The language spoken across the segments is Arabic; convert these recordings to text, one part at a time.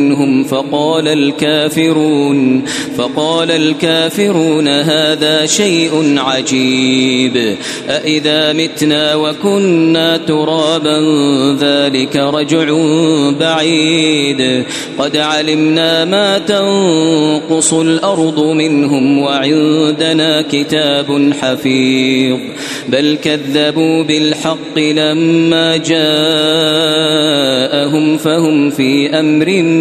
منهم فقال الكافرون فقال الكافرون هذا شيء عجيب. أإذا متنا وكنا ترابا ذلك رجع بعيد. قد علمنا ما تنقص الأرض منهم وعندنا كتاب حفيظ. بل كذبوا بالحق لما جاءهم فهم في أمر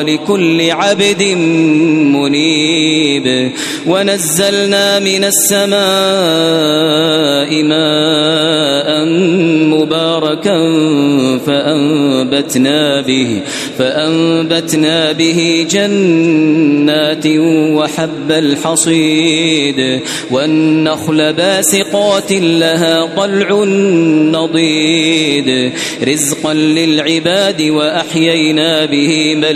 لكل عبد منيب. ونزلنا من السماء ماء مباركا فأنبتنا به فأنبتنا به جنات وحب الحصيد. والنخل باسقات لها طلع نضيد. رزقا للعباد وأحيينا به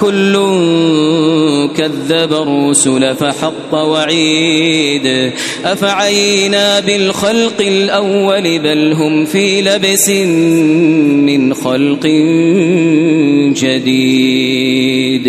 كل كذب الرسل فحق وعيد أفعينا بالخلق الأول بل هم في لبس من خلق جديد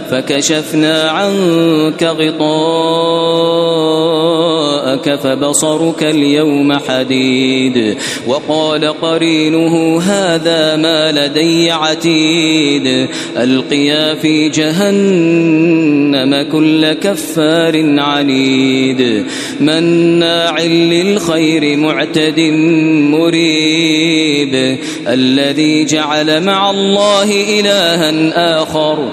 فكشفنا عنك غطاءك فبصرك اليوم حديد. وقال قرينه هذا ما لدي عتيد. ألقيا في جهنم كل كفار عنيد. مناع للخير معتد مريب. الذي جعل مع الله إلها آخر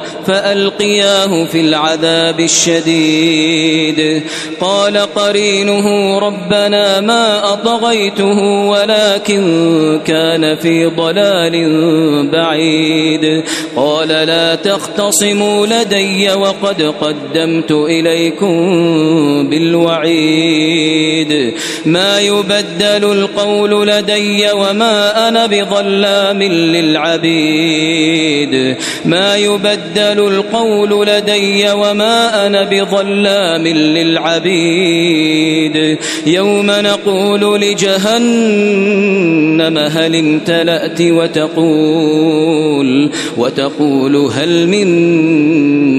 فألقياه في العذاب الشديد. قال قرينه ربنا ما أطغيته ولكن كان في ضلال بعيد. قال لا تختصموا لدي وقد قدمت إليكم بالوعيد. ما يبدل القول لدي وما أنا بظلام للعبيد. ما يبدل القول لدي وما أنا بظلام للعبيد. يوم نقول لجهنم هل امتلأت وتقول وتقول هل من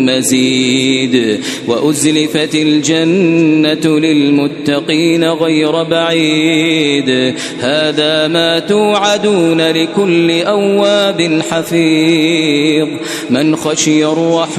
مزيد. وأزلفت الجنة للمتقين غير بعيد. هذا ما توعدون لكل أواب حفيظ. من خشي الرحمن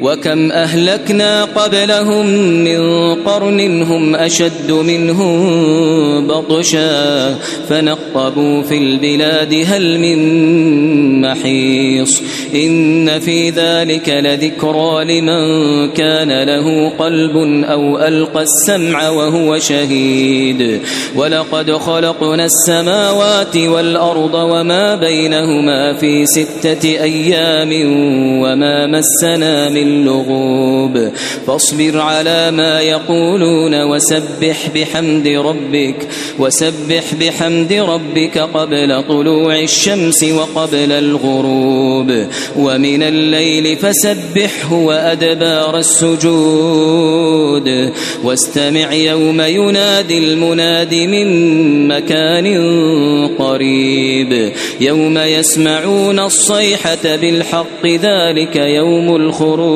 وكم أهلكنا قبلهم من قرن هم أشد منهم بطشا فنقبوا في البلاد هل من محيص إن في ذلك لذكرى لمن كان له قلب أو ألقى السمع وهو شهيد ولقد خلقنا السماوات والأرض وما بينهما في ستة أيام وما مسنا من اللغوب. فاصبر على ما يقولون وسبح بحمد ربك وسبح بحمد ربك قبل طلوع الشمس وقبل الغروب. ومن الليل فسبحه وأدبار السجود. واستمع يوم ينادي المناد من مكان قريب. يوم يسمعون الصيحة بالحق ذلك يوم الخروج.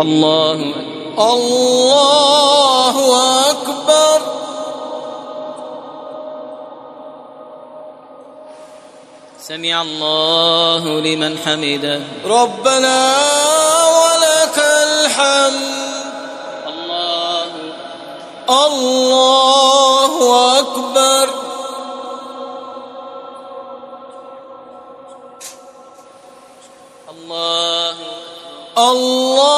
الله الله أكبر. سمع الله لمن حمده. ربنا ولك الحمد. الله الله أكبر. الله الله